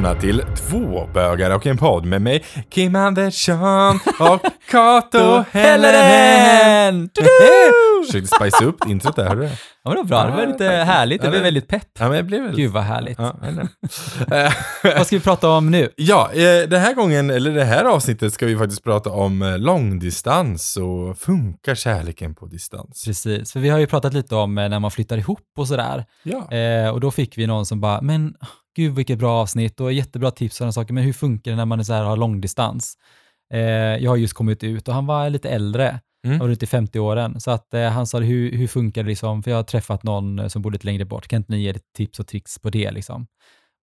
välkomna till Två bögar och en podd med mig, Kim Andersson och Kato Helleren. Försökte spice upp introt där, hörde du det? Ja, men det var bra. Det var lite härligt. Det blev väldigt pepp. Ja, men det blev väl... Gud vad härligt. Ja, eller? Vad ska vi prata om nu? Ja, eh, den här gången, eller det här avsnittet ska vi faktiskt prata om eh, långdistans och funkar kärleken på distans? Precis, för vi har ju pratat lite om eh, när man flyttar ihop och sådär. Ja. Eh, och då fick vi någon som bara, men gud vilket bra avsnitt och jättebra tips och sådana saker, men hur funkar det när man är så här, har långdistans? Eh, jag har just kommit ut och han var lite äldre, Mm. han var ute i 50-åren, så att eh, han sa, hur, hur funkar det liksom? För jag har träffat någon eh, som bor lite längre bort, kan inte ni ge lite tips och tricks på det liksom?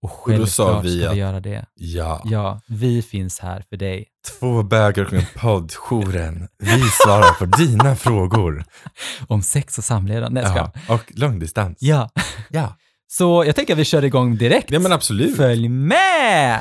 Och då sa självklart vi ska vi göra det. Ja. Ja, vi finns här för dig. Två bögar och en podd, jouren. Vi svarar på dina frågor. Om sex och samlevnad. Nej, Ja. Och långdistans. Ja. Ja. Så jag tänker att vi kör igång direkt. Ja men absolut. Följ med!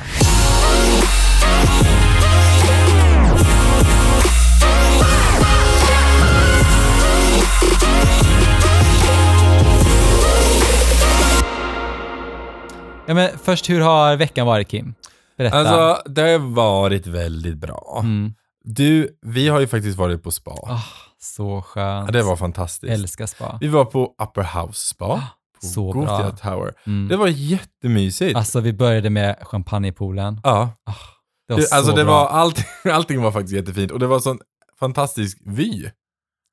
Ja, men först, hur har veckan varit Kim? Berätta. Alltså, det har varit väldigt bra. mm. Du, vi har ju faktiskt varit på spa. ah, så skönt. Ja, det var fantastiskt. Älskar spa. Vi var på Upper House Spa. På så Gothia bra. Tower. Mm. Det var jättemysigt. Alltså, vi började med champagnepoolen. ja. Det var Det, så alltså det bra. var allting, allting var faktiskt jättefint och det var sån fantastisk vy.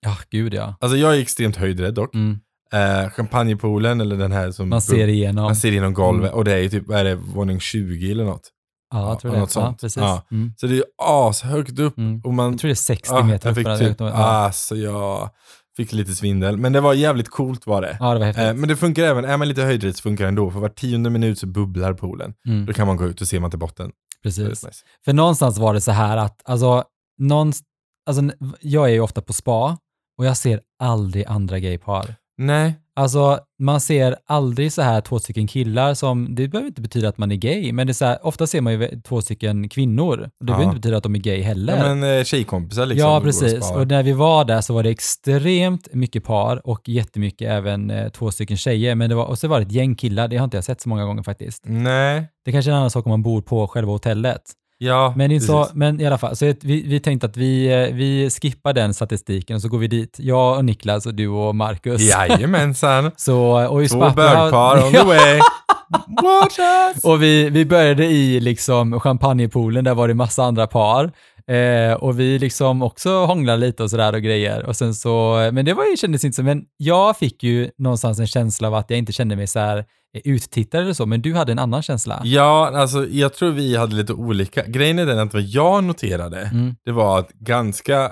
Ja, gud ja. Alltså jag är extremt höjdrädd dock. Mm. Eh, champagnepoolen eller den här som... Man ser igenom. man ser igenom golvet Mm. och det är ju typ, vad är det, våning 20 eller något. ja, jag tror det. något sånt. Ja, precis. Ja. Mm. Så det är ju ashögt upp Mm. och man... Jag tror det är 60 Ja, meter jag upp. fick bara. typ, ja. alltså jag fick lite svindel. Men det var jävligt coolt var det. ja, det var häftigt. Eh, men det funkar även, är man lite höjdrädd så funkar det ändå. För var tionde minut så bubblar poolen. Mm. Då kan man gå ut och se man till botten. Precis. Nice. För någonstans var det så här att, alltså, alltså, jag är ju ofta på spa och jag ser aldrig andra gaypar. Nej. Alltså, man ser aldrig så här två stycken killar som, det behöver inte betyda att man är gay, men det är så här, ofta ser man ju två stycken kvinnor. Det Ja. behöver inte betyda att de är gay heller. Ja, men eh, tjejkompisar liksom. Ja, och och precis. sparar. Och när vi var där så var det extremt mycket par och jättemycket även eh, två stycken tjejer. Men det var, och så var det ett gäng killar, det har inte jag sett så många gånger faktiskt. Nej. Det kanske är en annan sak om man bor på själva hotellet. Ja, Men, så, men i alla fall, så vi, vi tänkte att vi, eh, vi skippar den statistiken och så går vi dit. Jag och Niklas och du och Marcus. Jajamensan. Så, och i Två bögpar on the way. Watch us! och vi, vi började i liksom champagnepoolen, där var det massa andra par. Eh, och vi liksom också hånglade lite och sådär och grejer. Och sen så, men det var ju, kändes inte så, men jag fick ju någonstans en känsla av att jag inte kände mig så här eh, uttittad eller så, men du hade en annan känsla. Ja, alltså jag tror vi hade lite olika. Grejen är den att vad jag noterade, Mm. det var att ganska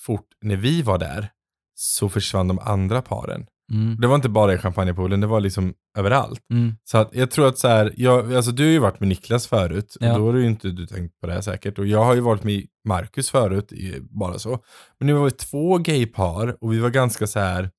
fort när vi var där så försvann de andra paren. Mm. Det var inte bara i champagnepoolen, det var liksom överallt. Mm. Så att jag tror att så här, jag, alltså du har ju varit med Niklas förut, Ja. och då har du ju inte du tänkt på det här säkert. Och jag har ju varit med Marcus förut, i, bara så. Men nu var vi två gaypar och vi var ganska så här,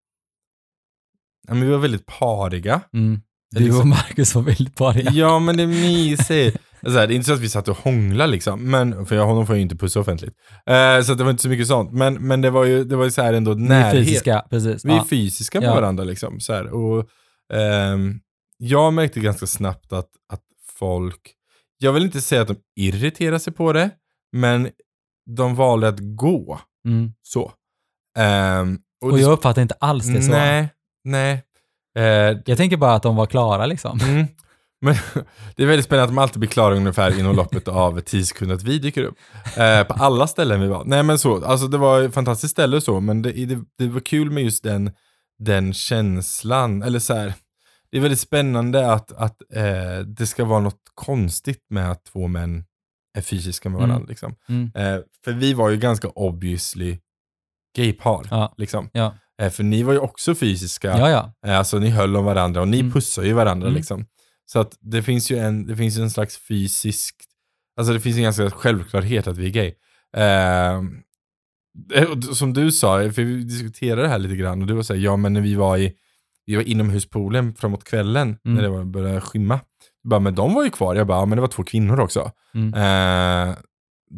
ja men vi var väldigt pariga. Mm. Du och liksom- Marcus var väldigt pariga. Ja men det är mysigt. Så här, det är inte så att vi satt och hånglade liksom, men, för jag, honom får jag ju inte pussa offentligt. Eh, så det var inte så mycket sånt. Men, men det var ju, det var ju så här ändå Ni är närhet. fysiska, precis. Vi är ja. fysiska med Ja. varandra liksom. Så här. Och, ehm, jag märkte ganska snabbt att, att folk, jag vill inte säga att de irriterar sig på det, men de valde att gå. Mm. Så. Ehm, Och det- jag uppfattar inte alls det så. Nej, nej. Eh, Jag tänker bara att de var klara liksom. Mm. Men det är väldigt spännande att de alltid blir klara ungefär inom loppet av 10 sekunder att vi dyker upp. Eh, på alla ställen vi var. Nej men så, alltså det var ett fantastiskt ställe och så, men det, det, det var kul med just den, den känslan, eller så här. Det är väldigt spännande att, att eh, det ska vara något konstigt med att två män är fysiska med Mm. varandra. Liksom. Mm. Eh, för vi var ju ganska obviously gaypar. Ja. Liksom. Ja. Eh, för ni var ju också fysiska. Ja, ja. Eh, Alltså ni höll om varandra och ni Mm. pussar ju varandra Mm. liksom. Så att det finns ju en, det finns en slags fysisk, alltså det finns en ganska självklarhet att vi är gay. Eh, eh, som du sa, för vi diskuterade det här lite grann och du var såhär, ja men när vi var i, vi var inomhuspoolen framåt kvällen, Mm. när det var, började skymma. Jag Bara, men de var ju kvar. Jag bara, ja men det var två kvinnor också. Mm. Eh,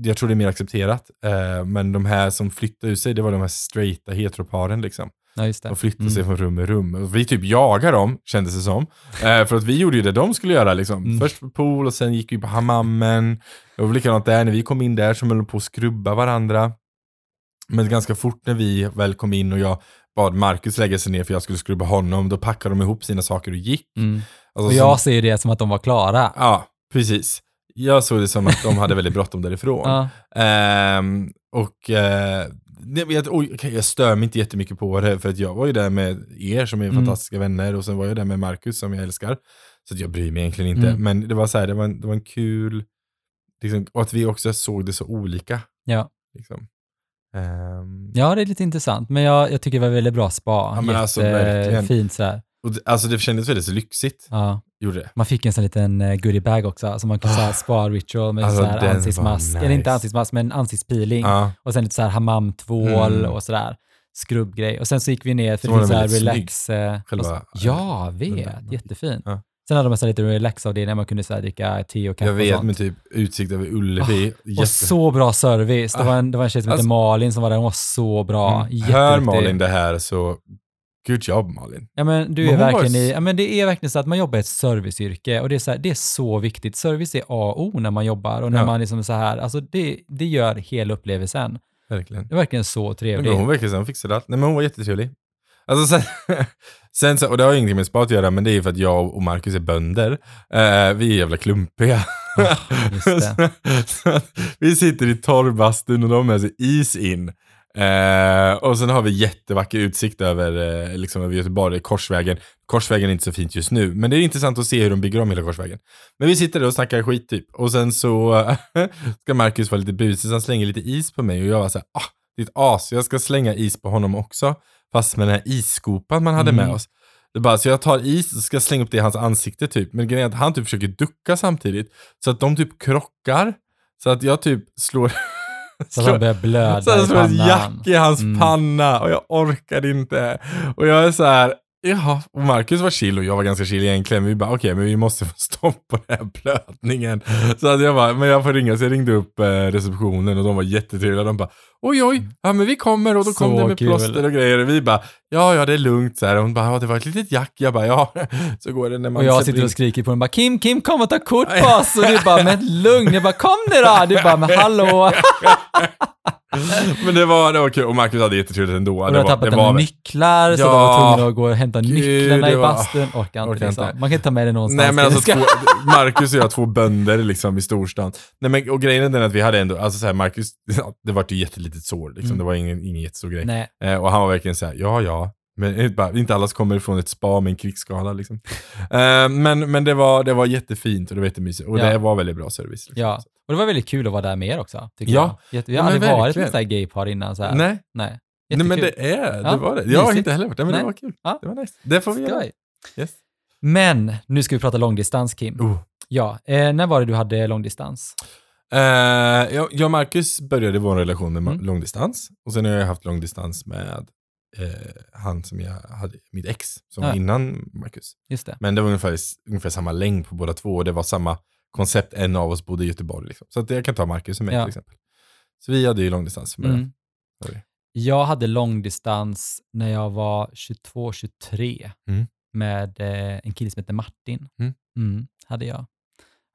jag tror det är mer accepterat. Eh, men de här som flyttade ut sig, det var de här straighta heteroparen liksom. Ja, just det. De flyttar Mm. sig från rum i rum. Vi typ jagar dem, kändes det som. Eh, för att vi gjorde ju det de skulle göra liksom. Mm. Först på pool och sen gick vi på hammammen. Det var likadant där, när vi kom in där så höll de på att skrubba varandra. Men ganska fort när vi väl kom in och jag bad Marcus lägga sig ner för jag skulle skrubba honom, då packade de ihop sina saker och gick. Mm. Alltså, Och som- jag ser det som att de var klara. Ja, precis. Jag såg det som att de hade väldigt bråttom därifrån. Ja. Ehm, och eh, jag, okej, jag stör mig inte jättemycket på det, för att jag var ju där med er som är Mm. fantastiska vänner och sen var jag där med Marcus som jag älskar. Så jag bryr mig egentligen inte. Mm. Men det var så här, det var en, det var en kul, liksom, och att vi också såg det så olika. Ja. Liksom. Ehm, ja, det är lite intressant. Men jag, jag tycker det var väldigt bra spa. Ja, men alltså, verkligen. Fint sådär. och det, alltså det kändes väldigt så lyxigt, Ja. Gjorde det. Man fick en sån liten eh, goodiebag också, som man kunde säga spa-ritual med Alltså, så här ansiktsmask, var eller inte nice. ansiktsmask, men ansiktspeeling. Ja, Och sen lite så här hammamtvål Mm. och sådär. Skrubbgrej. Och sen så gick vi ner, för Så det var finns så här den väldigt relax... eh, Själva, och så- ja, vet. Jättefin. Ja. Sen hade de sån här liten relaxavdelning där man kunde så här dricka te och kaffe jag vet, och sånt. med typ utsikt över Ullevi. Och Jätte- så bra service. Det var en, det var en tjej som hette Alltså- Malin som var där, hon var så bra. Mm. Hör. Malin det här så, good job Malin. Ja men du Men är var verkligen i, ja men det är verkligen så att man jobbar i ett serviceyrke och det är så, här, det är så viktigt. Service är A och O när man jobbar och när Ja. man liksom så här, alltså det, det gör hela upplevelsen. Verkligen. Det är verkligen så Men trevligt. hon verkar som fixade allt. Nej men hon var jättetrevlig. Alltså sen, sen så, och det har ingenting med spa att göra, men det är ju för att jag och Marcus är bönder. Eh, vi är jävla klumpiga. det. Så att vi sitter i torrbastun och de har sig is in. Eh, och sen har vi jättevacker utsikt över, eh, liksom över Göteborg, Korsvägen. Korsvägen är inte så fint just nu, men det är intressant att se hur de bygger om hela Korsvägen. Men vi sitter där och snackar skit typ. Och sen så ska Marcus vara lite busig, så han slänger lite is på mig och jag var såhär, ah, ditt as, jag ska slänga is på honom också. Fast med den här isskopan man hade Mm. med oss. Det bara, så jag tar is och ska slänga upp det i hans ansikte typ. Men grejen är att han typ försöker ducka samtidigt. Så att de typ krockar. Så att jag typ slår... Så han börjar blöda så i pannan. jack i hans Mm. panna och jag orkade inte. Och jag är så här, jaha. Och Marcus var chill och jag var ganska chill egentligen. Vi bara, okej, men vi måste få stopp på den här blödningen. Så att jag bara, men jag får ringa. Så jag ringde upp eh, receptionen och de var jättetrevliga. De bara, oj oj, ja men vi kommer och då kom Så det med kul. plåster och grejer. Och vi bara, ja ja det är lugnt så här. Och hon bara, ja det var ett litet jack. Jag bara, ja. Så går det när man Och jag sitter och skriker på den bara Kim, Kim kom och ta kort på oss. Och du bara, men lugn. Jag bara, kom nu då. Du bara, men hallå. Men det var, det var kul och Marcus hade jättetrevligt ändå. Och det var, tappat det var, nycklar, så Ja. de var tvungna att gå och hämta Gud, nycklarna i var- bastun. Orkar inte, Orkar liksom. inte. Man kan inte ta med det någonstans. Nej men alltså två, Marcus och jag två bönder liksom i storstan. Nej men och grejen är den att vi hade ändå, alltså så här, Marcus, det var ju jättelitet sår liksom, Mm. det var ingen, ingen jättestor grej. Eh, och han var verkligen så här, ja ja, men inte bara, inte alla som kommer från ett spa med en krigsskada liksom. Eh, men men det, var, det var jättefint och det var jättemysigt och Ja. det var väldigt bra service. Liksom. ja. Och det var väldigt kul att vara där med er också. Tycker Ja. jag. Jätte, vi Ja, har men aldrig varit med här gaypar innan. Så här. Nej, Nej. nej men det är, det Ja, var det. Jag har inte heller varit där men Nej. det var kul. Ja. Det var nice. Det får vi göra. Skoj. Yes. Men nu ska vi prata långdistans, Kim. Oh. Ja, eh, när var det du hade långdistans? Eh, jag, jag och Marcus började vår relation med Mm. långdistans. Och sen har jag haft långdistans med eh, han som jag hade, mitt ex, som Ja. var innan Marcus. Just det. Men det var ungefär, ungefär samma längd på båda två och det var samma koncept. En av oss bodde i Göteborg. Liksom. Så att jag kan ta Marcus och mig Ja. till exempel. Så vi hade ju långdistans. Med Mm. Oj. Jag hade långdistans när jag var 22-23 Mm. med eh, en kille som heter Martin. Mm. Mm, hade jag.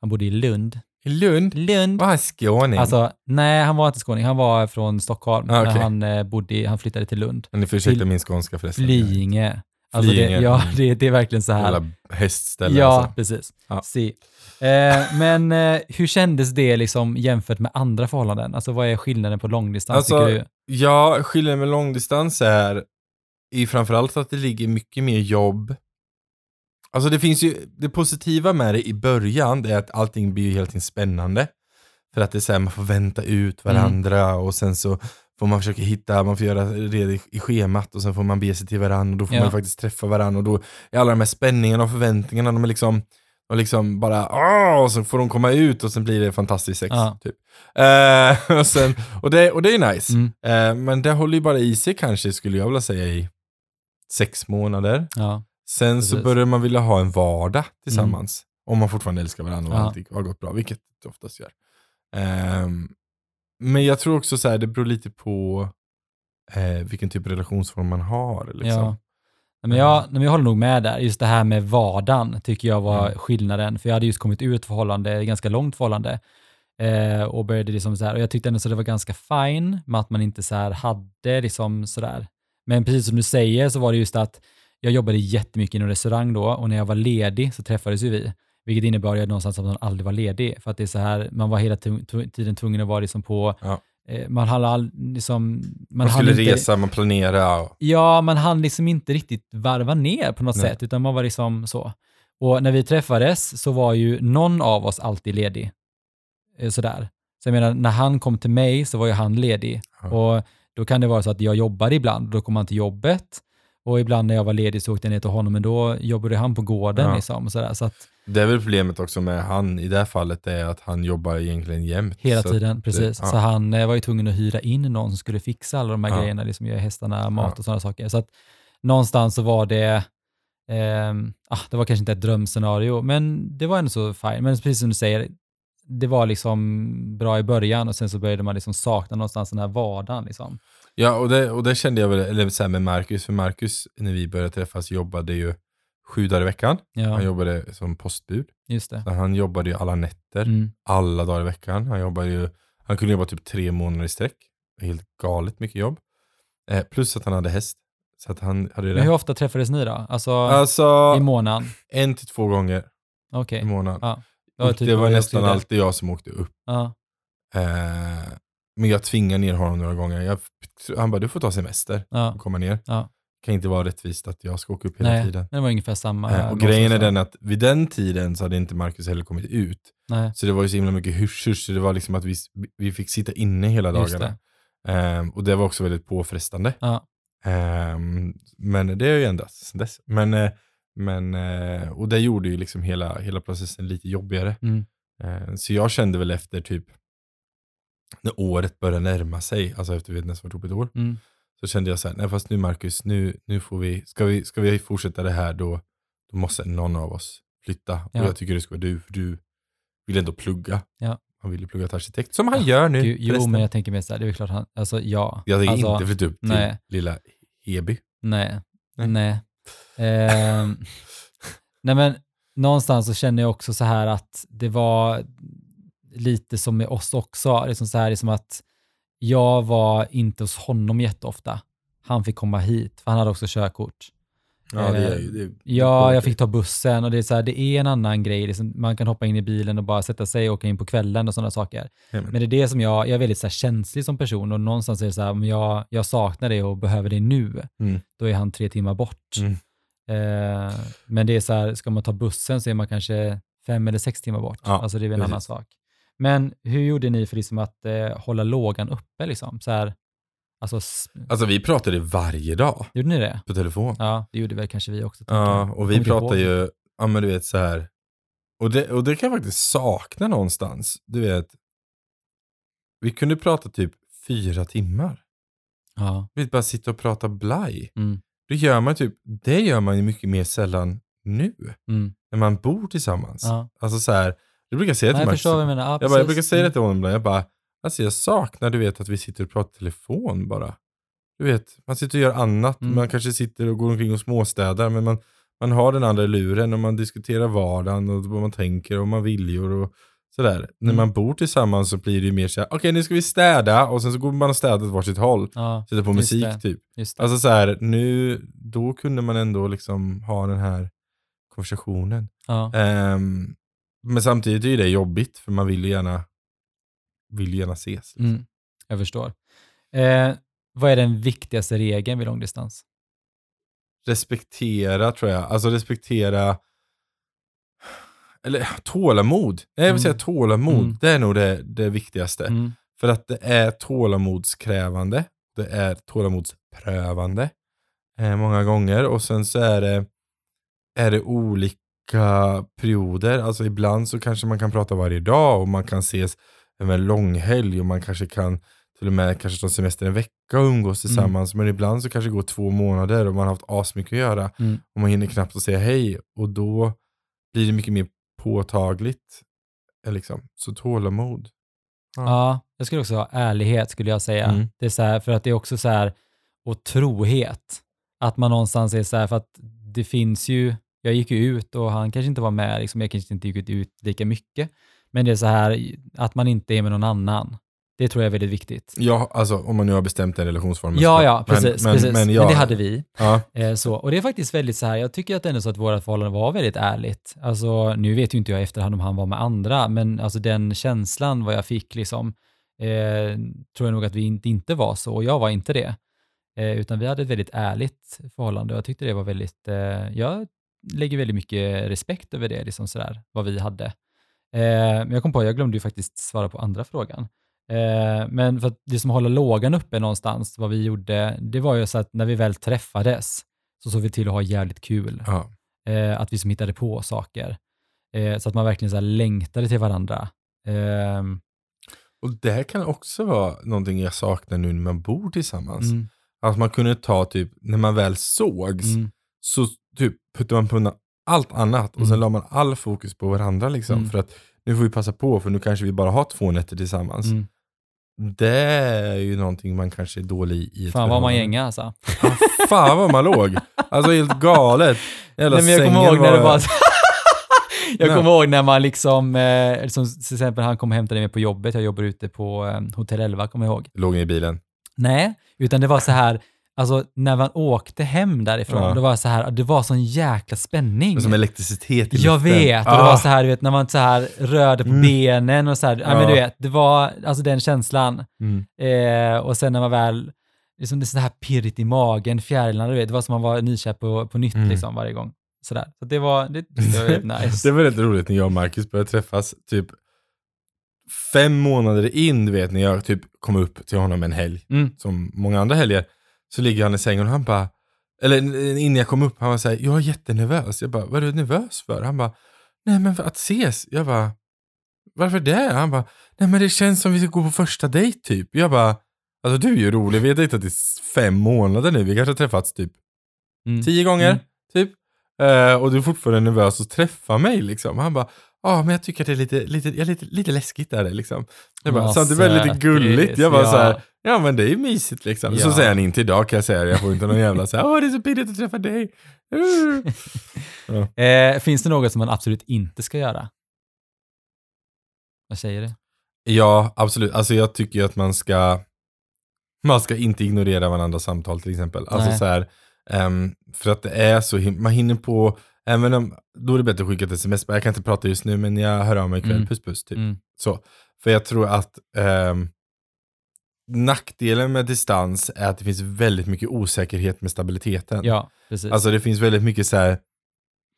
Han bodde i Lund. I Lund? Lund. Var han skåning? Alltså, nej, han var inte skåning. Han var från Stockholm. Ah, okej. han, eh, bodde, i- han flyttade till Lund. Men ni får ursäkta min skånska förresten. Flyinge. Alltså Flyinge, Det, ja, det, det är verkligen så här. Jävla hästställe Ja, alltså. precis. Ja. Si. Eh, men eh, hur kändes det liksom jämfört med andra förhållanden? Alltså vad är skillnaden på långdistans Alltså, tycker du? Ja, skillnaden med långdistans är i framförallt att det ligger mycket mer jobb. Alltså det finns ju, det positiva med det i början, det är att allting blir ju hela tiden spännande. För att det är så här, man får vänta ut varandra och sen så får man försöka hitta, man får göra reda i- schemat och sen får man be sig till varandra och då får Ja. man faktiskt träffa varandra och då är alla de här spänningarna och förväntningarna, de är liksom och liksom bara åh, och så får de komma ut och sen blir det fantastiskt sex. Ja. Typ. Eh, och, sen, och, det, och det är nice. Mm. Eh, men det håller ju bara i sig kanske, skulle jag vilja säga, i sex månader. Ja. Sen så Precis. börjar man vilja ha en vardag tillsammans. Om man fortfarande älskar varandra och Ja. allt har gått bra, vilket det oftast gör. Ehm, men jag tror också så här, det beror lite på eh, vilken typ av relationsform man har. Liksom. Ja. Men jag, nej, men jag håller nog med där. Just det här med vardagen tycker jag var Mm. skillnaden. För jag hade just kommit ur ett förhållande, ett ganska långt förhållande. Eh, och började liksom så här, och jag tyckte ändå så det var ganska fine med att man inte så här hade liksom sådär. Men precis som du säger så var det just att jag jobbade jättemycket inom restaurang då och när jag var ledig så träffades ju vi. Vilket innebar ju någonstans att man aldrig var ledig. För att det är så här, man var hela tiden tvungen att vara liksom på, Ja. eh, man hann all, liksom, man, Man skulle inte, resa, man planerade. Och, Ja, man hann liksom inte riktigt varva ner på något Nej. sätt, utan man var liksom så. Och när vi träffades så var ju någon av oss alltid ledig. Eh, Sådär. Så jag menar, när han kom till mig så var ju han ledig. Ja. Och då kan det vara så att jag jobbade ibland, då kom han till jobbet. Och ibland när jag var ledig så åkte jag ner till honom, men då jobbade han på gården. Ja. Liksom, sådär. Så att det är väl problemet också med han i det här fallet, är att han jobbar egentligen jämt. hela tiden, precis. ja. Så han eh, var ju tvungen att hyra in någon som skulle fixa alla de här Ja. grejerna, liksom göra hästarna mat Ja. och sådana saker. Så att någonstans så var det, ah, det var kanske inte ett drömscenario, men det var ändå så fine. Men precis som du säger, det var liksom bra i början och sen så började man liksom sakna någonstans den här vardagen. Liksom. Ja, och det, och det kände jag väl, eller så här med Marcus, för Marcus när vi började träffas jobbade ju sju dagar i veckan. Han Ja, jobbade som postbud. just det. Så han jobbade ju alla nätter, Mm. alla dagar i veckan. Han jobbade ju, han kunde jobba typ tre månader i sträck. Helt galet mycket jobb. Eh, plus att han hade häst. Så att han hade Men hur det. ofta träffades ni då? Alltså Alltså, i månaden? en till två gånger Okej. i månaden. Ja. Och typ det var nästan alltid jag som åkte upp. Ja. Eh, men jag tvingade ner honom några gånger. Jag, han bara, du får ta semester Ja. och komma ner. Ja. kan inte vara rättvist att jag ska åka upp hela Nej, tiden. det var ungefär samma. Här och grejen är den att vid den tiden så hade inte Marcus heller kommit ut. Nej, Så det var ju så himla mycket hysch så det var liksom att vi, vi fick sitta inne hela dagarna. det. Ehm, och det var också väldigt påfrestande. Ja. Ehm, men det har ju ändrats sen dess. Men, eh, men, eh, och det gjorde ju liksom hela, hela processen lite jobbigare. Mm. Ehm, så jag kände väl efter typ när året började närma sig, alltså efter vi hade nästan varit ihop ett år, Mm. så kände jag så här, nej fast nu Marcus, nu, nu får vi, ska vi, ska vi fortsätta det här då, då måste någon av oss flytta. Ja. Och jag tycker det ska vara du, för du vill ändå plugga. Ja. Han vill ju plugga till arkitekt, som han Ja, gör nu. Jo, förresten. men jag tänker mer så här, det är väl klart han, alltså ja. Jag tänker alltså, inte flytta upp till nej. lilla Heby. Nej. Nej. Nej. Ehm, nej men någonstans så känner jag också så här att det var lite som med oss också, liksom så här liksom att jag var inte hos honom jätteofta. Han fick komma hit, för han hade också körkort. Ja, det är Eh, det, det Ja, jag fick ta bussen och det är, så här, det är en annan grej. Liksom, man kan hoppa in i bilen och bara sätta sig och åka in på kvällen och sådana saker. Jajamän. Men det är det som jag, jag är väldigt så här, känslig som person och någonstans är det så här, om jag, jag saknar det och behöver det nu, Mm. då är han tre timmar bort. Mm. Eh, men det är så här, ska man ta bussen så är man kanske fem eller sex timmar bort. Ja, alltså det är väl en annan precis. sak. Men hur gjorde ni för liksom att eh, hålla lågan uppe? Liksom? Så här, alltså, Alltså vi pratade varje dag gjorde ni det? på telefon. Ja, det gjorde väl kanske vi också. Ja, och vi du ihåg? ju, ja men du vet så här. Och det, och det kan jag faktiskt sakna någonstans. Du vet, vi kunde prata typ fyra timmar. Ja. Vi vet, bara sitta och prata blaj. Mm. Då gör man typ, det gör man ju mycket mer sällan nu. Mm. När man bor tillsammans. Ja. Alltså så här, jag brukar säga Nej, till jag förstår vad du menar. Ja, jag, bara, jag brukar säga det Mm. till honom ibland. Jag bara, alltså jag saknar du vet att vi sitter och pratar telefon bara. Du vet, man sitter och gör annat. Mm. Man kanske sitter och går omkring och småstädar. Men man, man har den andra luren och man diskuterar vardagen och vad man tänker och man viljor och sådär. När Mm. man bor tillsammans så blir det ju mer såhär, okej nu ska vi städa och sen så går man och städar åt varsitt håll. Ja, Sätter på musik det. typ. det. Alltså så här, nu, då kunde man ändå liksom ha den här konversationen. ja. Ehm, men samtidigt är ju det jobbigt för man vill ju gärna, vill gärna ses. liksom. Mm. Jag förstår. Eh, vad är den viktigaste regeln vid långdistans? Respektera tror jag, alltså respektera, eller tålamod. Nej, jag vill Mm. säga tålamod, Mm. det är nog det, det viktigaste. Mm. För att det är tålamodskrävande, det är tålamodsprövande eh, många gånger och sen så är det, är det olika perioder. Alltså ibland så kanske man kan prata varje dag och man kan ses över en långhelg och man kanske kan till och med kanske ta semester en vecka och umgås tillsammans. Men ibland så kanske det går två månader och man har haft asmycket att göra Mm. och man hinner knappt att säga hej och då blir det mycket mer påtagligt. eh, Liksom. Så tålamod. Ja. Ja, jag skulle också ha ärlighet skulle jag säga. Mm. Det är så här, för att det är också så här, och trohet. Att man någonstans är så här, för att det finns ju, jag gick ju ut och han kanske inte var med, liksom, jag kanske inte gick ut lika mycket. Men det är så här, att man inte är med någon annan. Det tror jag är väldigt viktigt. Ja, alltså om man nu har bestämt en relationsform. Ja, ja, precis. Men, precis. men, Men, ja, det hade vi. Ja, Eh, så. Och det är faktiskt väldigt så här, jag tycker att ändå så att vårt förhållande var väldigt ärligt. Alltså, nu vet ju inte jag i efterhand om han var med andra, men alltså den känslan vad jag fick liksom, eh, tror jag nog att vi inte, inte var så, och jag var inte det. Eh, utan vi hade ett väldigt ärligt förhållande och jag tyckte det var väldigt, eh, jag lägger väldigt mycket respekt över det, liksom sådär, vad vi hade. Eh, men jag kom på, jag glömde ju faktiskt svara på andra frågan. Eh, men för att det som håller lågan uppe någonstans, vad vi gjorde, det var ju så att när vi väl träffades så såg vi till att ha jävligt kul. ja. Eh, att vi som hittade på saker. Eh, så att man verkligen så här längtade till varandra. Ehm, Och det här kan också vara någonting jag saknar nu när man bor tillsammans. mm, Att man kunde ta typ, när man väl sågs, mm, så typ puttade man på undan allt annat och sen Mm. la man all fokus på varandra liksom. Mm. För att nu får vi passa på för nu kanske vi bara har två nätter tillsammans. mm. Det är ju någonting man kanske är dålig i. Fan vad man förhållande. gänga alltså. Ja, fan vad man låg. Alltså helt galet. Jävla Nej, men jag kommer ihåg när det var Jag Nej. kommer ihåg när man liksom, eh, som till exempel han kom och hämtade mig på jobbet, jag jobbar ute på eh, Hotell 11, kommer jag ihåg. Låg ni i bilen? Nej, utan det var så här, alltså när man åkte hem därifrån, Ja. det var så här, det var sån jäkla spänning. Som elektricitet i Jag luften. vet, och det Ah. var så här, du vet, när man så här rörde på Mm. benen och så här, ja. men du vet, det var alltså den känslan. Mm. Eh, och sen när man väl, liksom det är så här pirrigt i magen, fjärilarna, du vet, det var som man var nykär på, på nytt Mm. liksom varje gång. Sådär. Så det var, det, det var väldigt nice. Det var rätt roligt när jag och Marcus började träffas, typ fem månader in, du vet, när jag typ kom upp till honom en helg, Mm. som många andra helger, så ligger han i sängen och han bara, eller innan jag kom upp, han var såhär, jag är jättenervös. Jag bara, vad är du nervös för? Han bara, nej men för att ses. Jag bara, varför det? Han bara, nej men det känns som vi ska gå på första dejt typ. Jag bara, alltså du är ju rolig, vi har dejtat i fem månader nu, vi kanske har träffats typ Mm. tio gånger, Mm. typ. Eh, och du är fortfarande nervös att träffa mig liksom. Han bara, ja men jag tycker att det är lite, lite, jag lite, lite läskigt är det liksom. Jag bara, så det väldigt lite gulligt. Jag bara ja. så här, ja men det är ju mysigt liksom. Så Ja. säger han inte idag kan jag säga, jag får inte någon jävla så här, åh det är så pirrigt att träffa dig. Uh. Eh, finns det något som man absolut inte ska göra? Vad säger du? Ja, absolut. Alltså jag tycker ju att man ska, man ska inte ignorera varandras samtal till exempel. Alltså Nej. så här, ehm, för att det är så, man hinner på, även om, då är det bättre att skicka ett sms, jag kan inte prata just nu men jag hör av mig ikväll, Mm. puss puss typ. Mm. Så. För jag tror att ehm, nackdelen med distans är att det finns väldigt mycket osäkerhet med stabiliteten. Ja, precis. Alltså det finns väldigt mycket så här.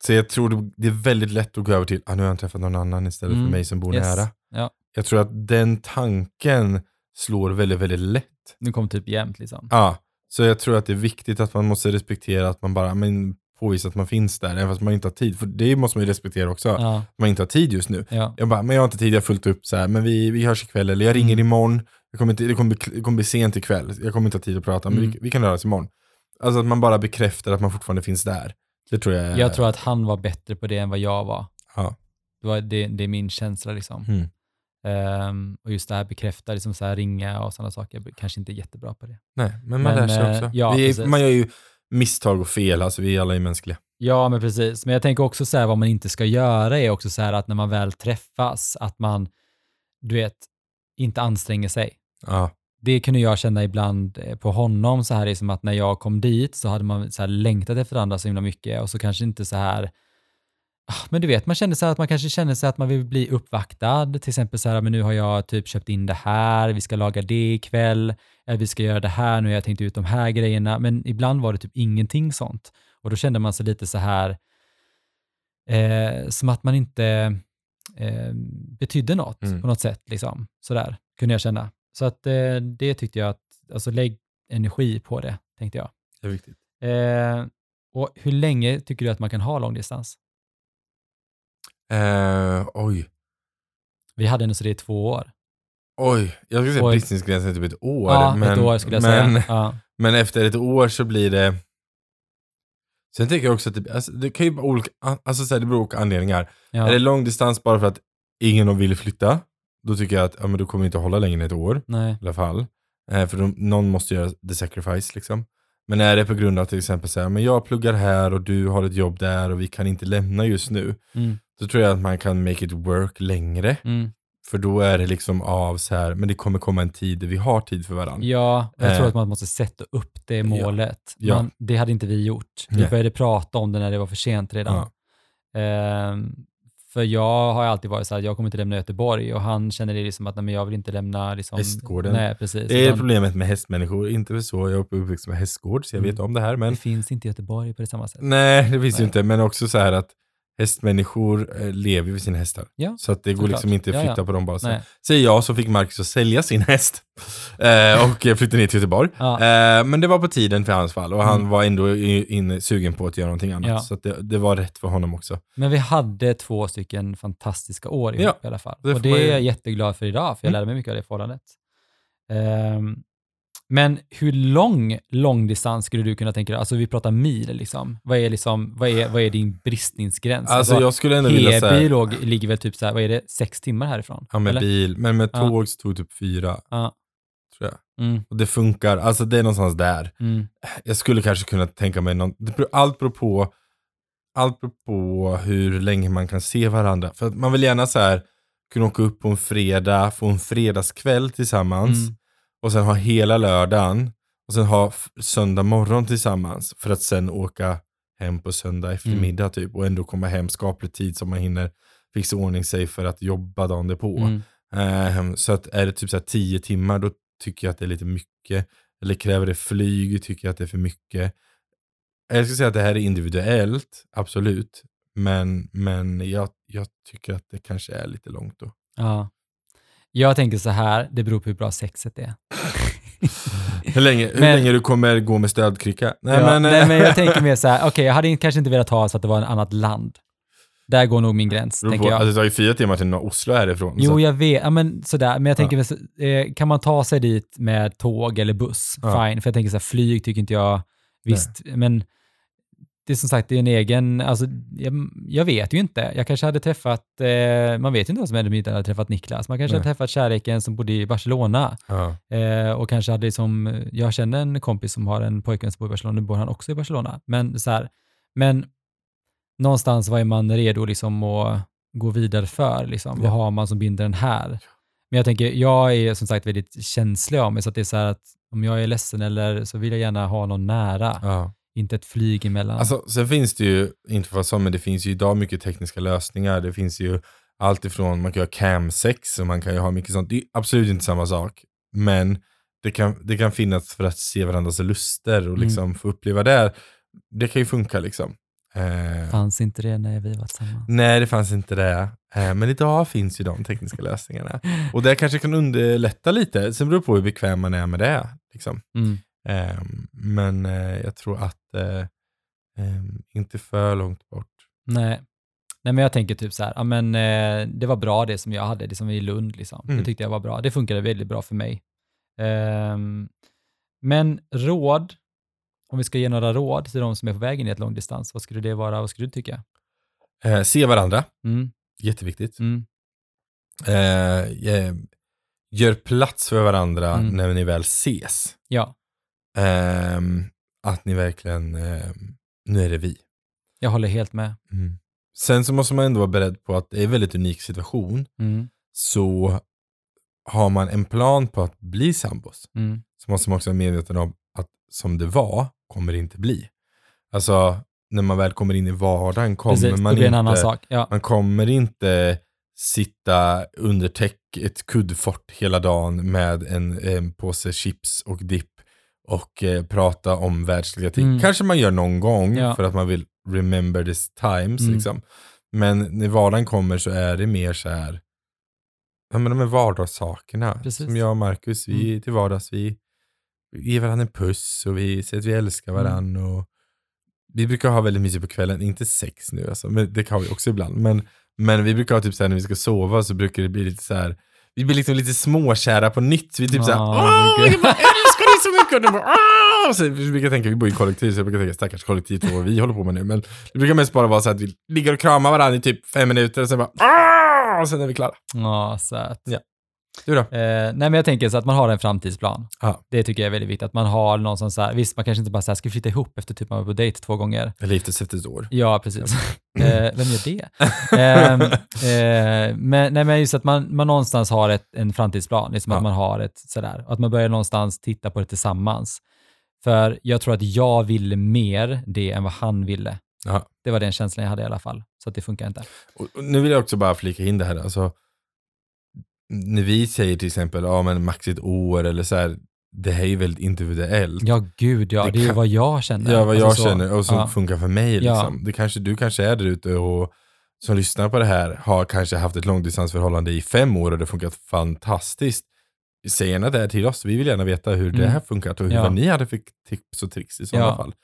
Så jag tror det- är väldigt lätt att gå över till, ah, nu har han träffat någon annan istället Mm. för mig som bor Yes. nära. Ja. Jag tror att den tanken slår väldigt, väldigt lätt. nu kom typ jämt liksom. Ja, så jag tror att det är viktigt att man måste respektera att man bara, men påvisar att man finns där, även fast man inte har tid. För det måste man ju respektera också, Ja, man inte har tid just nu. ja. Jag bara, men jag har inte tid, jag har fullt upp så här, men vi, vi hörs ikväll, eller jag ringer Mm. imorgon, jag kommer inte, det, kommer bli, det kommer bli sent ikväll, jag kommer inte ha tid att prata, men Mm. vi, vi kan höras imorgon. Alltså att man bara bekräftar att man fortfarande finns där. Det tror jag är... Jag tror att han var bättre på det än vad jag var. Ja. Det, var, det, det är min känsla liksom. Mm. Ehm, och just det här bekräfta, liksom så här ringa och sådana saker, jag är kanske inte jättebra på det. Nej, men man Men, lär sig eh, också. ja, vi är, man gör ju misstag och fel, alltså vi alla är mänskliga. Ja, men precis. Men jag tänker också så här, vad man inte ska göra är också så här att när man väl träffas, att man, du vet, inte anstränger sig. Ja. Det kunde jag känna ibland eh, på honom, så här liksom att när jag kom dit så hade man så här längtat efter andra så himla mycket och så kanske inte så här, men du vet, man kände så att man kanske känner sig att man vill bli uppvaktad, till exempel så här, men nu har jag typ köpt in det här, vi ska laga det ikväll, eh, vi ska göra det här, nu har jag tänkt ut de här grejerna, men ibland var det typ ingenting sånt. Och då kände man sig lite så här, eh, som att man inte eh, betydde något Mm. på något sätt. Liksom. Sådär kunde jag känna. Så att eh, det tyckte jag att, alltså lägg energi på det, tänkte jag. Det är viktigt. Eh, och hur länge tycker du att man kan ha långdistans? Eh, oj. Vi hade ändå så det i två år. Oj, jag skulle säga Oj. bristningsgränsen är typ ett år. ja, men, ett år skulle jag men, säga. Ja. Men efter ett år så blir det... Sen tänker jag också att det, alltså, det kan ju vara olika, alltså så här, det beror på olika anledningar. Ja. Är det långdistans bara för att ingen vill flytta, då tycker jag att ja, men du kommer inte hålla längre än ett år Nej. i alla fall. Eh, för de, någon måste göra the sacrifice liksom. Men är det på grund av till exempel så här, men jag pluggar här och du har ett jobb där och vi kan inte lämna just nu. Mm. Då tror jag att man kan make it work längre. Mm. För då är det liksom av så här, men det kommer komma en tid där vi har tid för varandra. Ja, jag tror Eh. att man måste sätta upp det målet. Ja. Man, det hade inte vi gjort. Vi Nej. började prata om det när det var för sent redan. Ehm, för jag har ju alltid varit så här, jag kommer inte lämna Göteborg och han känner det liksom att nej, men jag vill inte lämna liksom, Hästgården. Nej, precis. Det är Utan problemet med hästmänniskor, inte för så, jag är uppvuxen med hästgård så jag Mm. vet om det här men det finns inte i Göteborg på det samma sätt. Nej, det finns ju Nej. inte, men också så här att hästmänniskor eh, lever vid sina hästar. Ja, Så att det går liksom inte att Ja, flytta ja. på dem bara så. Säger jag så fick Marcus att sälja sin häst eh, och eh, flytta ner till Göteborg. Ja. Eh, men det var på tiden för hans fall och han Mm. var ändå in, sugen på att göra någonting annat. Ja. Så det, det var rätt för honom också. Men vi hade två stycken fantastiska år ihop Ja, i alla fall. det och det är jag jätteglad för idag, för jag Mm. lärde mig mycket av det förhållandet. Ehm, men hur lång långdistans skulle du kunna tänka dig? Alltså vi pratar mil liksom. Vad är, liksom, vad är, vad är din bristningsgräns? Alltså jag skulle ändå vilja Heby säga, låg, ligger väl typ så här, vad är det, sex timmar härifrån? ja med eller? bil, men med Ja. tåg så tog det typ fyra, Ja. tror jag. Mm, Och det funkar, alltså det är någonstans där. mm, jag skulle kanske kunna tänka mig någon, beror, allt beror på allt beror på hur länge man kan se varandra. För att man vill gärna så här kunna åka upp på en fredag, få en fredagskväll tillsammans Mm. Och sen ha hela lördagen och sen ha söndag morgon tillsammans för att sen åka hem på söndag eftermiddag typ och ändå komma hem skaplig tid så man hinner fixa ordning sig för att jobba dagen därpå. mm. Ehm, så att är det typ så 10 timmar då tycker jag att det är lite mycket. Eller kräver det flyg tycker jag att det är för mycket. Jag skulle säga att det här är individuellt, absolut. Men, men jag, jag tycker att det kanske är lite långt då. Ja. Jag tänker så här, det beror på hur bra sexet är. Hur länge, hur Men- länge du kommer gå med stödkrycka? Nej, ja, men, nej, men jag tänker mer så här, okej, jag hade kanske inte velat ha så att det var ett annat land. Där går nog min gräns, tänker på, jag. alltså, det tar ju fyra timmar till Oslo härifrån. Jo, så. jag vet. Ja, men sådär. Men jag Ja. tänker, så- eh, kan man ta sig dit med tåg eller buss, Ja. fine. För jag tänker så här, flyg tycker inte jag, visst, men det är som sagt, det är en egen, alltså, jag, jag vet ju inte. Jag kanske hade träffat, eh, man vet ju inte vad som hände om jag inte hade träffat Niklas. Man kanske Nej. hade träffat kärleken som bodde i Barcelona. Ja. Eh, och kanske hade liksom, jag känner en kompis som har en pojkvän som bor i Barcelona, nu bor han också i Barcelona. Men så här, men någonstans var man redo liksom att gå vidare för, liksom. vad Ja. har man som binder den här? Men jag tänker, jag är som sagt väldigt känslig av mig, så att det är så här att om jag är ledsen eller så vill jag gärna ha någon nära, Ja. Inte ett flyg emellan. Alltså, sen finns det ju, inte för att så, men det finns ju idag mycket tekniska lösningar. Det finns ju allt ifrån, man kan göra camsex och man kan ju ha mycket sånt. Det är absolut inte samma sak. Men det kan, det kan finnas för att se varandras luster och Mm. liksom få uppleva det. Det kan ju funka liksom. Eh, Fanns inte det när vi var tillsammans? nej, det fanns inte det. Eh, men idag finns ju de tekniska lösningarna. Och det kanske kan underlätta lite. Sen beror det på hur bekväm man är med det. Liksom. Mm. Eh, men eh, jag tror att eh, eh, inte för långt bort. Nej. Nej, men jag tänker typ så här, ja men eh, det var bra det som jag hade, det som i Lund liksom. Mm. Det tyckte jag var bra. Det funkade väldigt bra för mig. Ehm, men råd, om vi ska ge några råd till de som är på väg in i ett långdistans, vad skulle det vara? Vad skulle du tycka? Eh, se varandra, Mm, jätteviktigt. mm, Eh, gör plats för varandra Mm. när ni väl ses. ja, Ehm, att ni verkligen, ehm, nu är det vi. jag håller helt med. Sen så måste man ändå vara beredd på att det är en väldigt unik situation. Mm, Så har man en plan på att bli sambos mm, så måste man också vara medveten om att som det var kommer det inte bli. Alltså när man väl kommer in i vardagen kommer precis, man inte. Ja, Man kommer inte sitta under täck, ett kuddfort hela dagen med en, en påse chips och dipp och eh, prata om världsliga ting. Mm. Kanske man gör någon gång Ja. för att man vill remember this times. Mm. Liksom. Men när vardagen kommer så är det mer så här, ja men de här vardagssakerna. Precis. Som jag och Marcus, vi till vardags, vi ger varandra en puss och vi säger att vi älskar Mm. varandra. Och vi brukar ha väldigt mysigt på kvällen, inte sex nu alltså, men det kan vi också ibland. Men, men vi brukar ha typ såhär när vi ska sova så brukar det bli lite så här. vi blir liksom lite småkära på nytt. Vi typ såhär, Ja, åh, så mycket. Och de bara, åh! Och så, vi brukar tänka, vi bor i kollektiv, så jag brukar tänka stackars kollektiv vad vi håller på med nu. Men det brukar mest bara vara så att vi ligger och kramar varandra i typ fem minuter och sen bara, åh! Och sen är vi klara. ja söt. Ja. Du då? Eh, nej men jag tänker så att man har en framtidsplan. Ja. Det tycker jag är väldigt viktigt. Att man har någon som så här, visst man kanske inte bara så här, ska flytta ihop efter typ man var på dejt två gånger. Eller gifte sig efter ett år. Ja, precis. eh, vem gör det? Ehm, eh, men, nej, men just att man, man någonstans har ett, en framtidsplan, liksom Ja. att man har ett sådär, att man börjar någonstans titta på det tillsammans. För jag tror att jag ville mer det än vad han ville. Ja. Det var den känslan jag hade i alla fall. Så att det funkar inte. Och, och nu vill jag också bara flika in det här. Alltså, när vi säger till exempel, ja men max ett år eller så här, det här är ju väldigt individuellt. Ja, gud ja. Det Det, är ju vad jag känner. Ja, vad Alltså jag så. känner och som Ja. funkar för mig. Ja. Liksom. Det kanske, du kanske är där ute och som lyssnar på det här har kanske haft ett långdistansförhållande i fem år och det har funkat fantastiskt. Säg gärna det här till oss. Vi vill gärna veta hur det Mm. här funkat och hur Ja. vad ni hade för tips och tricks i sådana Ja. fall.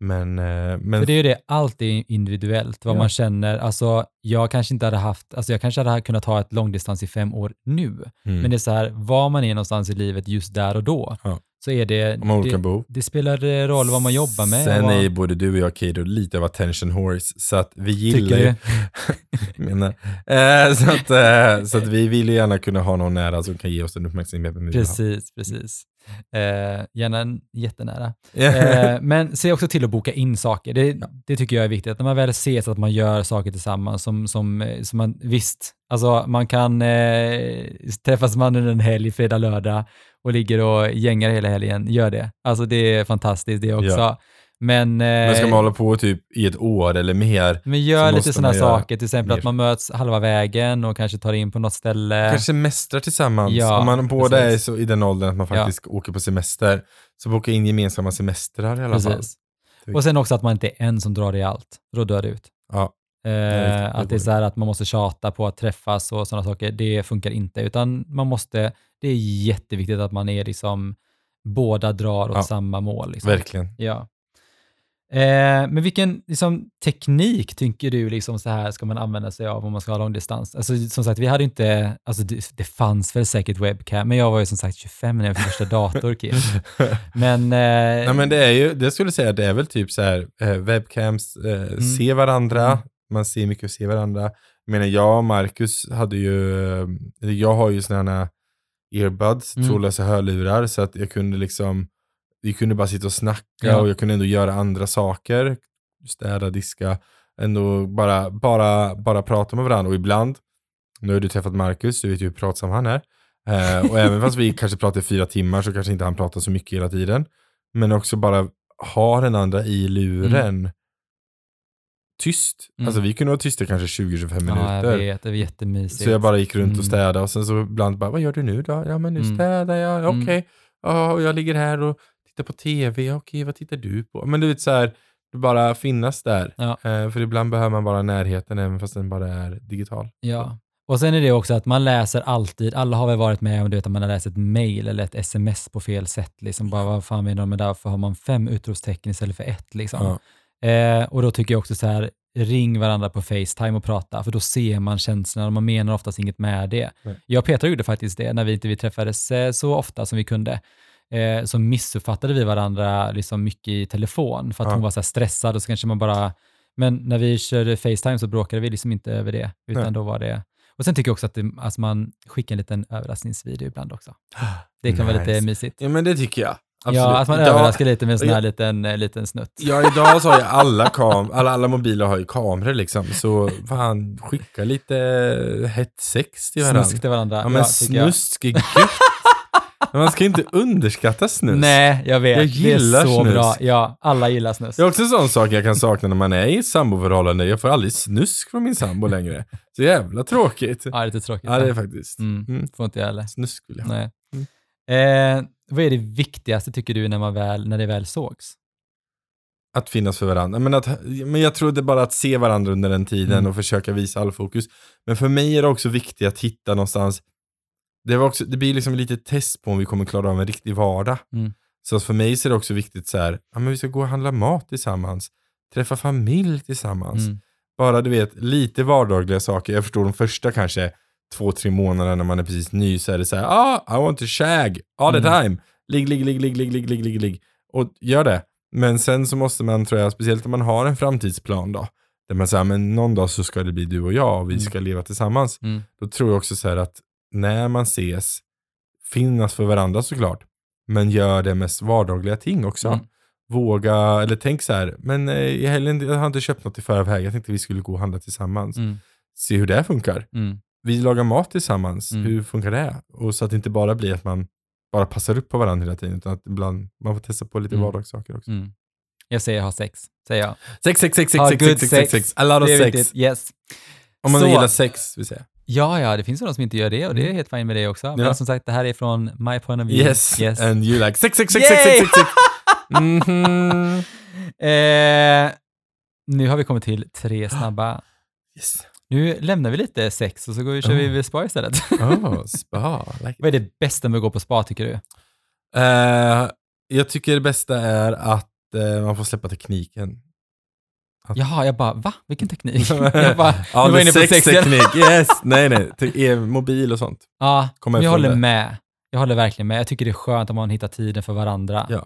Men, eh, men För det är ju det, allt är individuellt, vad Ja. man känner. Alltså, jag kanske inte hade haft, alltså jag kanske hade kunnat ha ett långdistans i fem år nu. mm, Men det är så här, var man är någonstans i livet just där och då, Ja. så är det, om olika det, behov. det spelar eh, roll vad man jobbar med. Sen är ju både du och jag, Kato, lite av attention horse. Så att vi gillar ju... menar. Eh, så, att, eh, så att vi vill ju gärna kunna ha någon nära som kan ge oss den uppmärksamheten vi vill ha. Precis, precis. Eh, gärna en jättenära. Ja. Eh, men se också till att boka in saker. Det, det tycker jag är viktigt. Att när man väl ses att man gör saker tillsammans som, som, eh, som man, visst, alltså man kan eh, träffas man under en helg, fredag, lördag och ligger och gängar hela helgen, gör det. Alltså det är fantastiskt det också. Ja. Men, eh, Men ska man hålla på typ i ett år eller mer, men gör lite sådana saker, till exempel mer. att man möts halva vägen och kanske tar in på något ställe. kanske semestrar tillsammans. Ja, Om man båda precis. är så i den åldern att man Ja. faktiskt åker på semester, så boka in gemensamma semestrar i alla fall. Precis. Och sen också att man inte är en som drar i allt, då dör det ut. Ja. Eh, det att det är så här att man måste tjata på att träffas och sådana saker, det funkar inte. Utan man måste, det är jätteviktigt att man är liksom, båda drar åt Ja. samma mål. Liksom. Verkligen. Ja. Eh, men vilken liksom, teknik tycker du liksom, så här ska man använda sig av om man ska ha långdistans? Alltså, som sagt, vi hade inte, alltså, det, det fanns väl säkert webcam, men jag var ju som sagt 25 när jag fick första dator. Men, eh, Nej men det är ju, det skulle säga, det är väl typ så här, eh, webcams, eh, se varandra, Mm. man ser mycket och ser varandra. Jag menar, jag och Marcus hade ju, jag har ju sådana earbuds, Mm. trådlösa hörlurar, så att jag kunde liksom, vi kunde bara sitta och snacka Ja. och jag kunde ändå göra andra saker, städa, diska, ändå bara, bara, bara prata med varandra. Och ibland, nu har du träffat Marcus, du vet ju hur pratsam han är. Eh, och även fast vi kanske pratar i fyra timmar så kanske inte han pratar så mycket hela tiden. Men också bara ha den andra i luren. Tyst. Mm. Alltså vi kunde vara tysta kanske 20-25 ja, jag minuter. vet, det var jättemysigt. så jag bara gick runt Mm. och städade och sen så ibland bara, vad gör du nu då? Ja men nu Mm. städar jag, Mm. okej. Ja, och jag ligger här och tittar på tv, okej vad tittar du på? Men du vet så här, bara finnas där. Ja. Eh, för ibland behöver man bara närheten även fast den bara är digital. Ja. Och sen är det också att man läser alltid, alla har väl varit med om du vet, att man har läst ett mail eller ett sms på fel sätt. Liksom bara, vad fan menar de med det? Varför har man fem utropstecken istället för ett? Liksom. Ja. Eh, och då tycker jag också så här, ring varandra på Facetime och prata, för då ser man känslorna och man menar oftast inget med det. Nej. Jag och Petra gjorde faktiskt det när vi inte vi träffades eh, så ofta som vi kunde. Eh, så missuppfattade vi varandra liksom mycket i telefon för att Ja. hon var så stressad och så kanske man bara, men när vi körde Facetime så bråkade vi liksom inte över det, utan Nej. då var det, och sen tycker jag också att det, alltså man skickar en liten överraskningsvideo ibland också. Det kan vara lite Nice. mysigt. Ja men det tycker jag. Absolut. Ja, att man Idag- överraskar lite med en sån här Ja. liten, eh, liten snutt. Ja, idag så har ju alla, kam alla, alla mobiler har ju kameror liksom. Så fan, skicka lite hett sex till varandra. Snusk till varandra. Ja men jag. snusk är gött. Men man ska inte underskatta snus. Nej, jag vet. Jag gillar det är så snus. bra. Ja, alla gillar snus. Det är också en sån sak jag kan sakna när man är i ett samboförhållande. Jag får aldrig snusk från min sambo längre. Så jävla tråkigt. Ja, lite tråkigt. Ja, det är faktiskt. Mm. Mm. Får inte jag heller. Snusk vill jag ha. Nej. Eh, vad är det viktigaste tycker du när, man väl, när det väl sågs? Att finnas för varandra. Men, att, men jag tror det är bara att se varandra under den tiden Mm. och försöka visa all fokus. Men för mig är det också viktigt att hitta någonstans, det, var också, det blir liksom lite test på om vi kommer klara av en riktig vardag. Mm. Så för mig så är det också viktigt så här, ja, men vi ska gå och handla mat tillsammans, träffa familj tillsammans. Mm. Bara du vet, lite vardagliga saker. Jag förstår de första kanske två, tre månader när man är precis ny så är det så här, ah, I want to shag all the mm. time. Ligg, ligg, lig, ligg, ligg, ligg, ligg, ligg, ligg. Och gör det. Men sen så måste man, tror jag, speciellt om man har en framtidsplan då, där man säger, men någon dag så ska det bli du och jag och vi mm. ska leva tillsammans. Mm. Då tror jag också så här att när man ses, finnas för varandra såklart, men gör det med vardagliga ting också. Mm. Våga, eller tänk så här, men eh, i helgen, jag har inte köpt något i förväg, jag tänkte vi skulle gå och handla tillsammans. Mm. Se hur det funkar. Mm. Vi lagar mat tillsammans, Mm. hur funkar det? Och så att det inte bara blir att man bara passar upp på varandra hela tiden, utan att ibland man får testa på lite Mm. vardagssaker också. Mm. Jag säger ha sex, säger jag. Sex, sex, sex, sex, Ha sex, good sex, sex, sex, a lot of Det är sex. viktigt. Yes. Om man Så- gillar sex, vill säga. Ja, ja, det finns ju de som inte gör det och det är helt fint med det också. Ja. Men som sagt, det här är från my point of view. Yes. yes. and you like sex, sex, sex, sex, sex, sex, sex. Mhm. Eh, nu har vi kommit till tre snabba. Yes. Nu lämnar vi lite sex och så går vi, kör vi Oh. vid spa istället. Oh, spa. Like Vad är det bästa med att gå på spa tycker du? Eh, jag tycker det bästa är att eh, man får släppa tekniken. Jaha, jag bara, va? Vilken teknik? jag bara, ja, var inne på sexteknik. Yes, nej, nej. Eh, mobil och sånt. Ja, Kommer jag håller det. med. Jag håller verkligen med. Jag tycker det är skönt om man hittar tiden för varandra. Ja.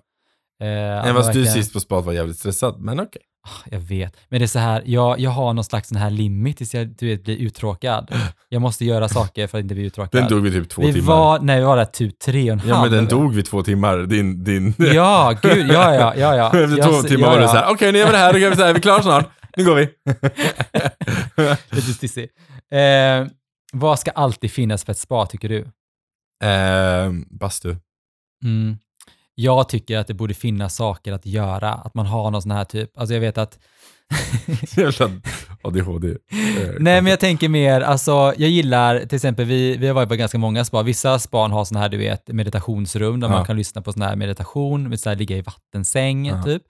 Eh, Även att fast du sist på spat var jävligt stressad, men okej. Ah, Jag vet, men det är så här, jag, jag har någon slags sån här limit tills jag du vet, blir uttråkad. Jag måste göra saker för att inte bli uttråkad. Den dog vid typ två vi timmar. var, nej, vi var där typ tre och en halv. ja, men den dog vid två timmar. Din, din... Ja, gud, ja, ja, ja, ja. Efter Jag- två timmar ja, var det ja. så här, okej nu gör vi det här, då gör vi så här, vi är klara snart. Nu går vi. Lite stissig. Eh, vad ska alltid finnas för ett spa, tycker du? eh, bastu. Mm. Jag tycker att det borde finnas saker att göra, att man har någon sån här typ, alltså jag vet att Jävla ADHD. Eh, Nej, men jag tänker mer, alltså jag gillar till exempel, vi, vi har varit på ganska många spa, vissa span har sådana här, du vet, meditationsrum där Ja. man kan lyssna på sån här meditation, med så här, ligga i vattensäng Ja. typ.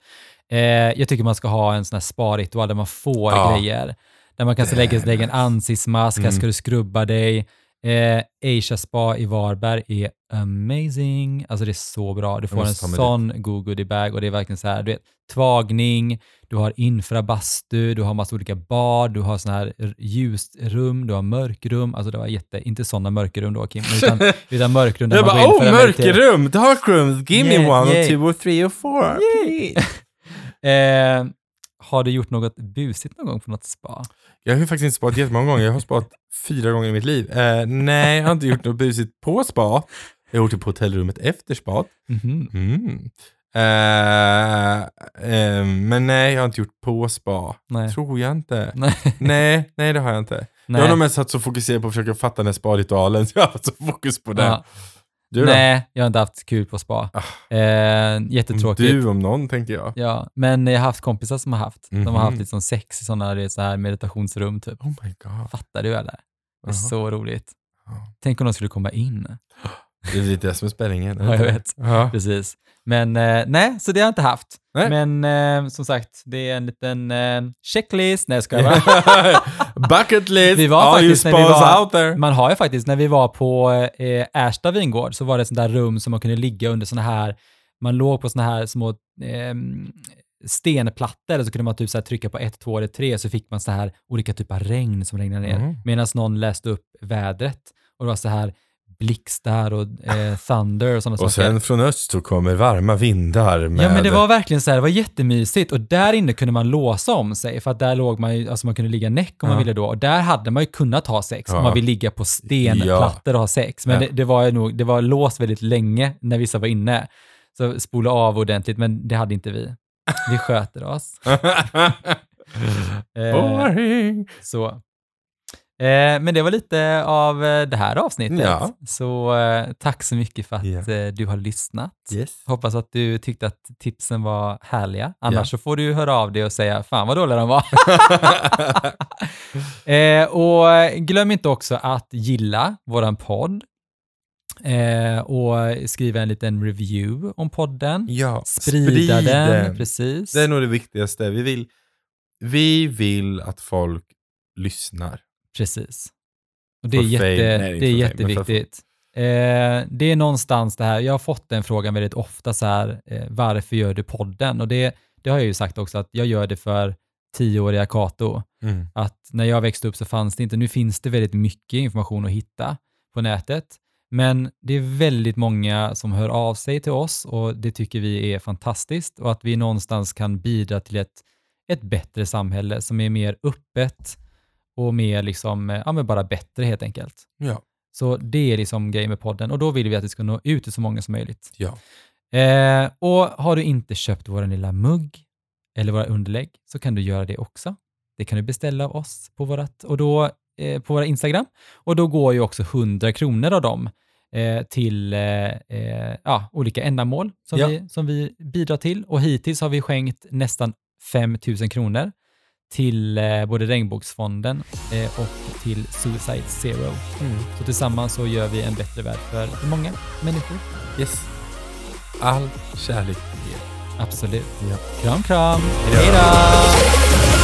Eh, jag tycker man ska ha en sån här spa-ritual där man får Ja. grejer. Där man kan så Det är lägga, lägga en ansiktsmask, här Mm. ska du skrubba dig. Eh, Asia Spa i Varberg är amazing. Alltså det är så bra. Du får en sån god goodiebag och det är verkligen så här, du vet, tvagning, du har infrabastu, du har massa olika bad, du har sån här ljusrum, du har mörkrum. Alltså det var jätte, inte sådana mörkrum då Kim, utan, utan mörkrum där Jag man bara, går in oh mörkerrum, dark rooms, give me Yeah, one, yeah. two, or three, or four. please." Eh, har du gjort något busigt någon gång på något spa? Jag har faktiskt inte spaat jättemånga gånger, jag har spaat fyra gånger i mitt liv. Eh, nej, jag har inte gjort något busigt på spa. Jag har gjort det på hotellrummet efter spat. Mhm. Mm. Eh, eh, men nej, jag har inte gjort på spa. Nej. Tror jag inte. Nej. nej, nej det har jag inte. Jag har Nej. nog mest satt så fokuserad på att försöka fatta den här spa-ritualen, så jag har haft så fokus på det. Ja. Du då? Nej, jag har inte haft kul på spa. Ah. Eh, jättetråkigt. Du om någon, tänker jag. Ja, men jag har haft kompisar som har haft. De har Mhm. haft liksom sex i sådana så här meditationsrum typ. Oh my god. Fattar du eller? Det är Jaha. så roligt. Tänk om de skulle komma in. Det är lite det som är spänningen. Ja, jag vet. Ja. Precis. Men eh, nej, så det har jag inte haft. Nej. Men eh, som sagt, det är en liten eh, checklist. Nej, jag skojar bara. Bucket list, Vi var all you faktiskt när vi var- out there. Man har ju faktiskt, när vi var på eh, Ersta vingård så var det ett sånt där rum som man kunde ligga under såna här, man låg på såna här små eh, stenplattor och så kunde man typ så här trycka på ett, två eller tre så fick man så här olika typer av regn som regnade ner Mm. medan någon läste upp vädret och det var så här blixtar och eh, thunder och sådana Och saker. sen från öst så kommer varma vindar med... Ja men det var verkligen så här, det var jättemysigt och där inne kunde man låsa om sig för att där låg man ju, alltså man kunde ligga näck om man Ja. ville då och där hade man ju kunnat ha sex om Ja. man vill ligga på stenplattor och ha sex. Men Ja. det, det var ju nog, det var låst väldigt länge när vissa var inne. Så spola av ordentligt, men det hade inte vi. Vi sköter oss. Eh, Boring. så. Eh, men det var lite av eh, det här avsnittet. Ja. Så eh, tack så mycket för att eh, du har lyssnat. Yes. Hoppas att du tyckte att tipsen var härliga. Annars Ja. så får du höra av dig och säga fan vad dåliga de var. och glöm inte också att gilla våran podd eh, och skriva en liten review om podden. ja, Sprida sprid den, precis. Det är nog det viktigaste. Vi vill, vi vill att folk lyssnar. Precis. Och det är, jätte. Nej, det är jätteviktigt. Eh, det är någonstans det här, jag har fått den frågan väldigt ofta så här, eh, varför gör du podden? Och det, det har jag ju sagt också, att jag gör det för tioåriga Kato. Mm. Att när jag växte upp så fanns det inte, nu finns det väldigt mycket information att hitta på nätet, men det är väldigt många som hör av sig till oss och det tycker vi är fantastiskt och att vi någonstans kan bidra till ett, ett bättre samhälle som är mer öppet och mer liksom, eh, ja men bara bättre helt enkelt. Ja. Så det är liksom grejen med podden och då vill vi att det ska nå ut till så många som möjligt. Ja. Eh, och har du inte köpt vår lilla mugg eller våra underlägg så kan du göra det också. Det kan du beställa av oss på, vårat, och då, eh, på våra Instagram och då går ju också 100 kronor av dem eh, till eh, eh, ja, olika ändamål som, Ja. vi, som vi bidrar till och hittills har vi skänkt nästan 5 000 kronor till eh, både Regnbågsfonden eh, och till Suicide Zero. Så tillsammans så gör vi en bättre värld för många människor. Yes. All kärlek till er. Absolut. Ja. Kram, kram. Hej då!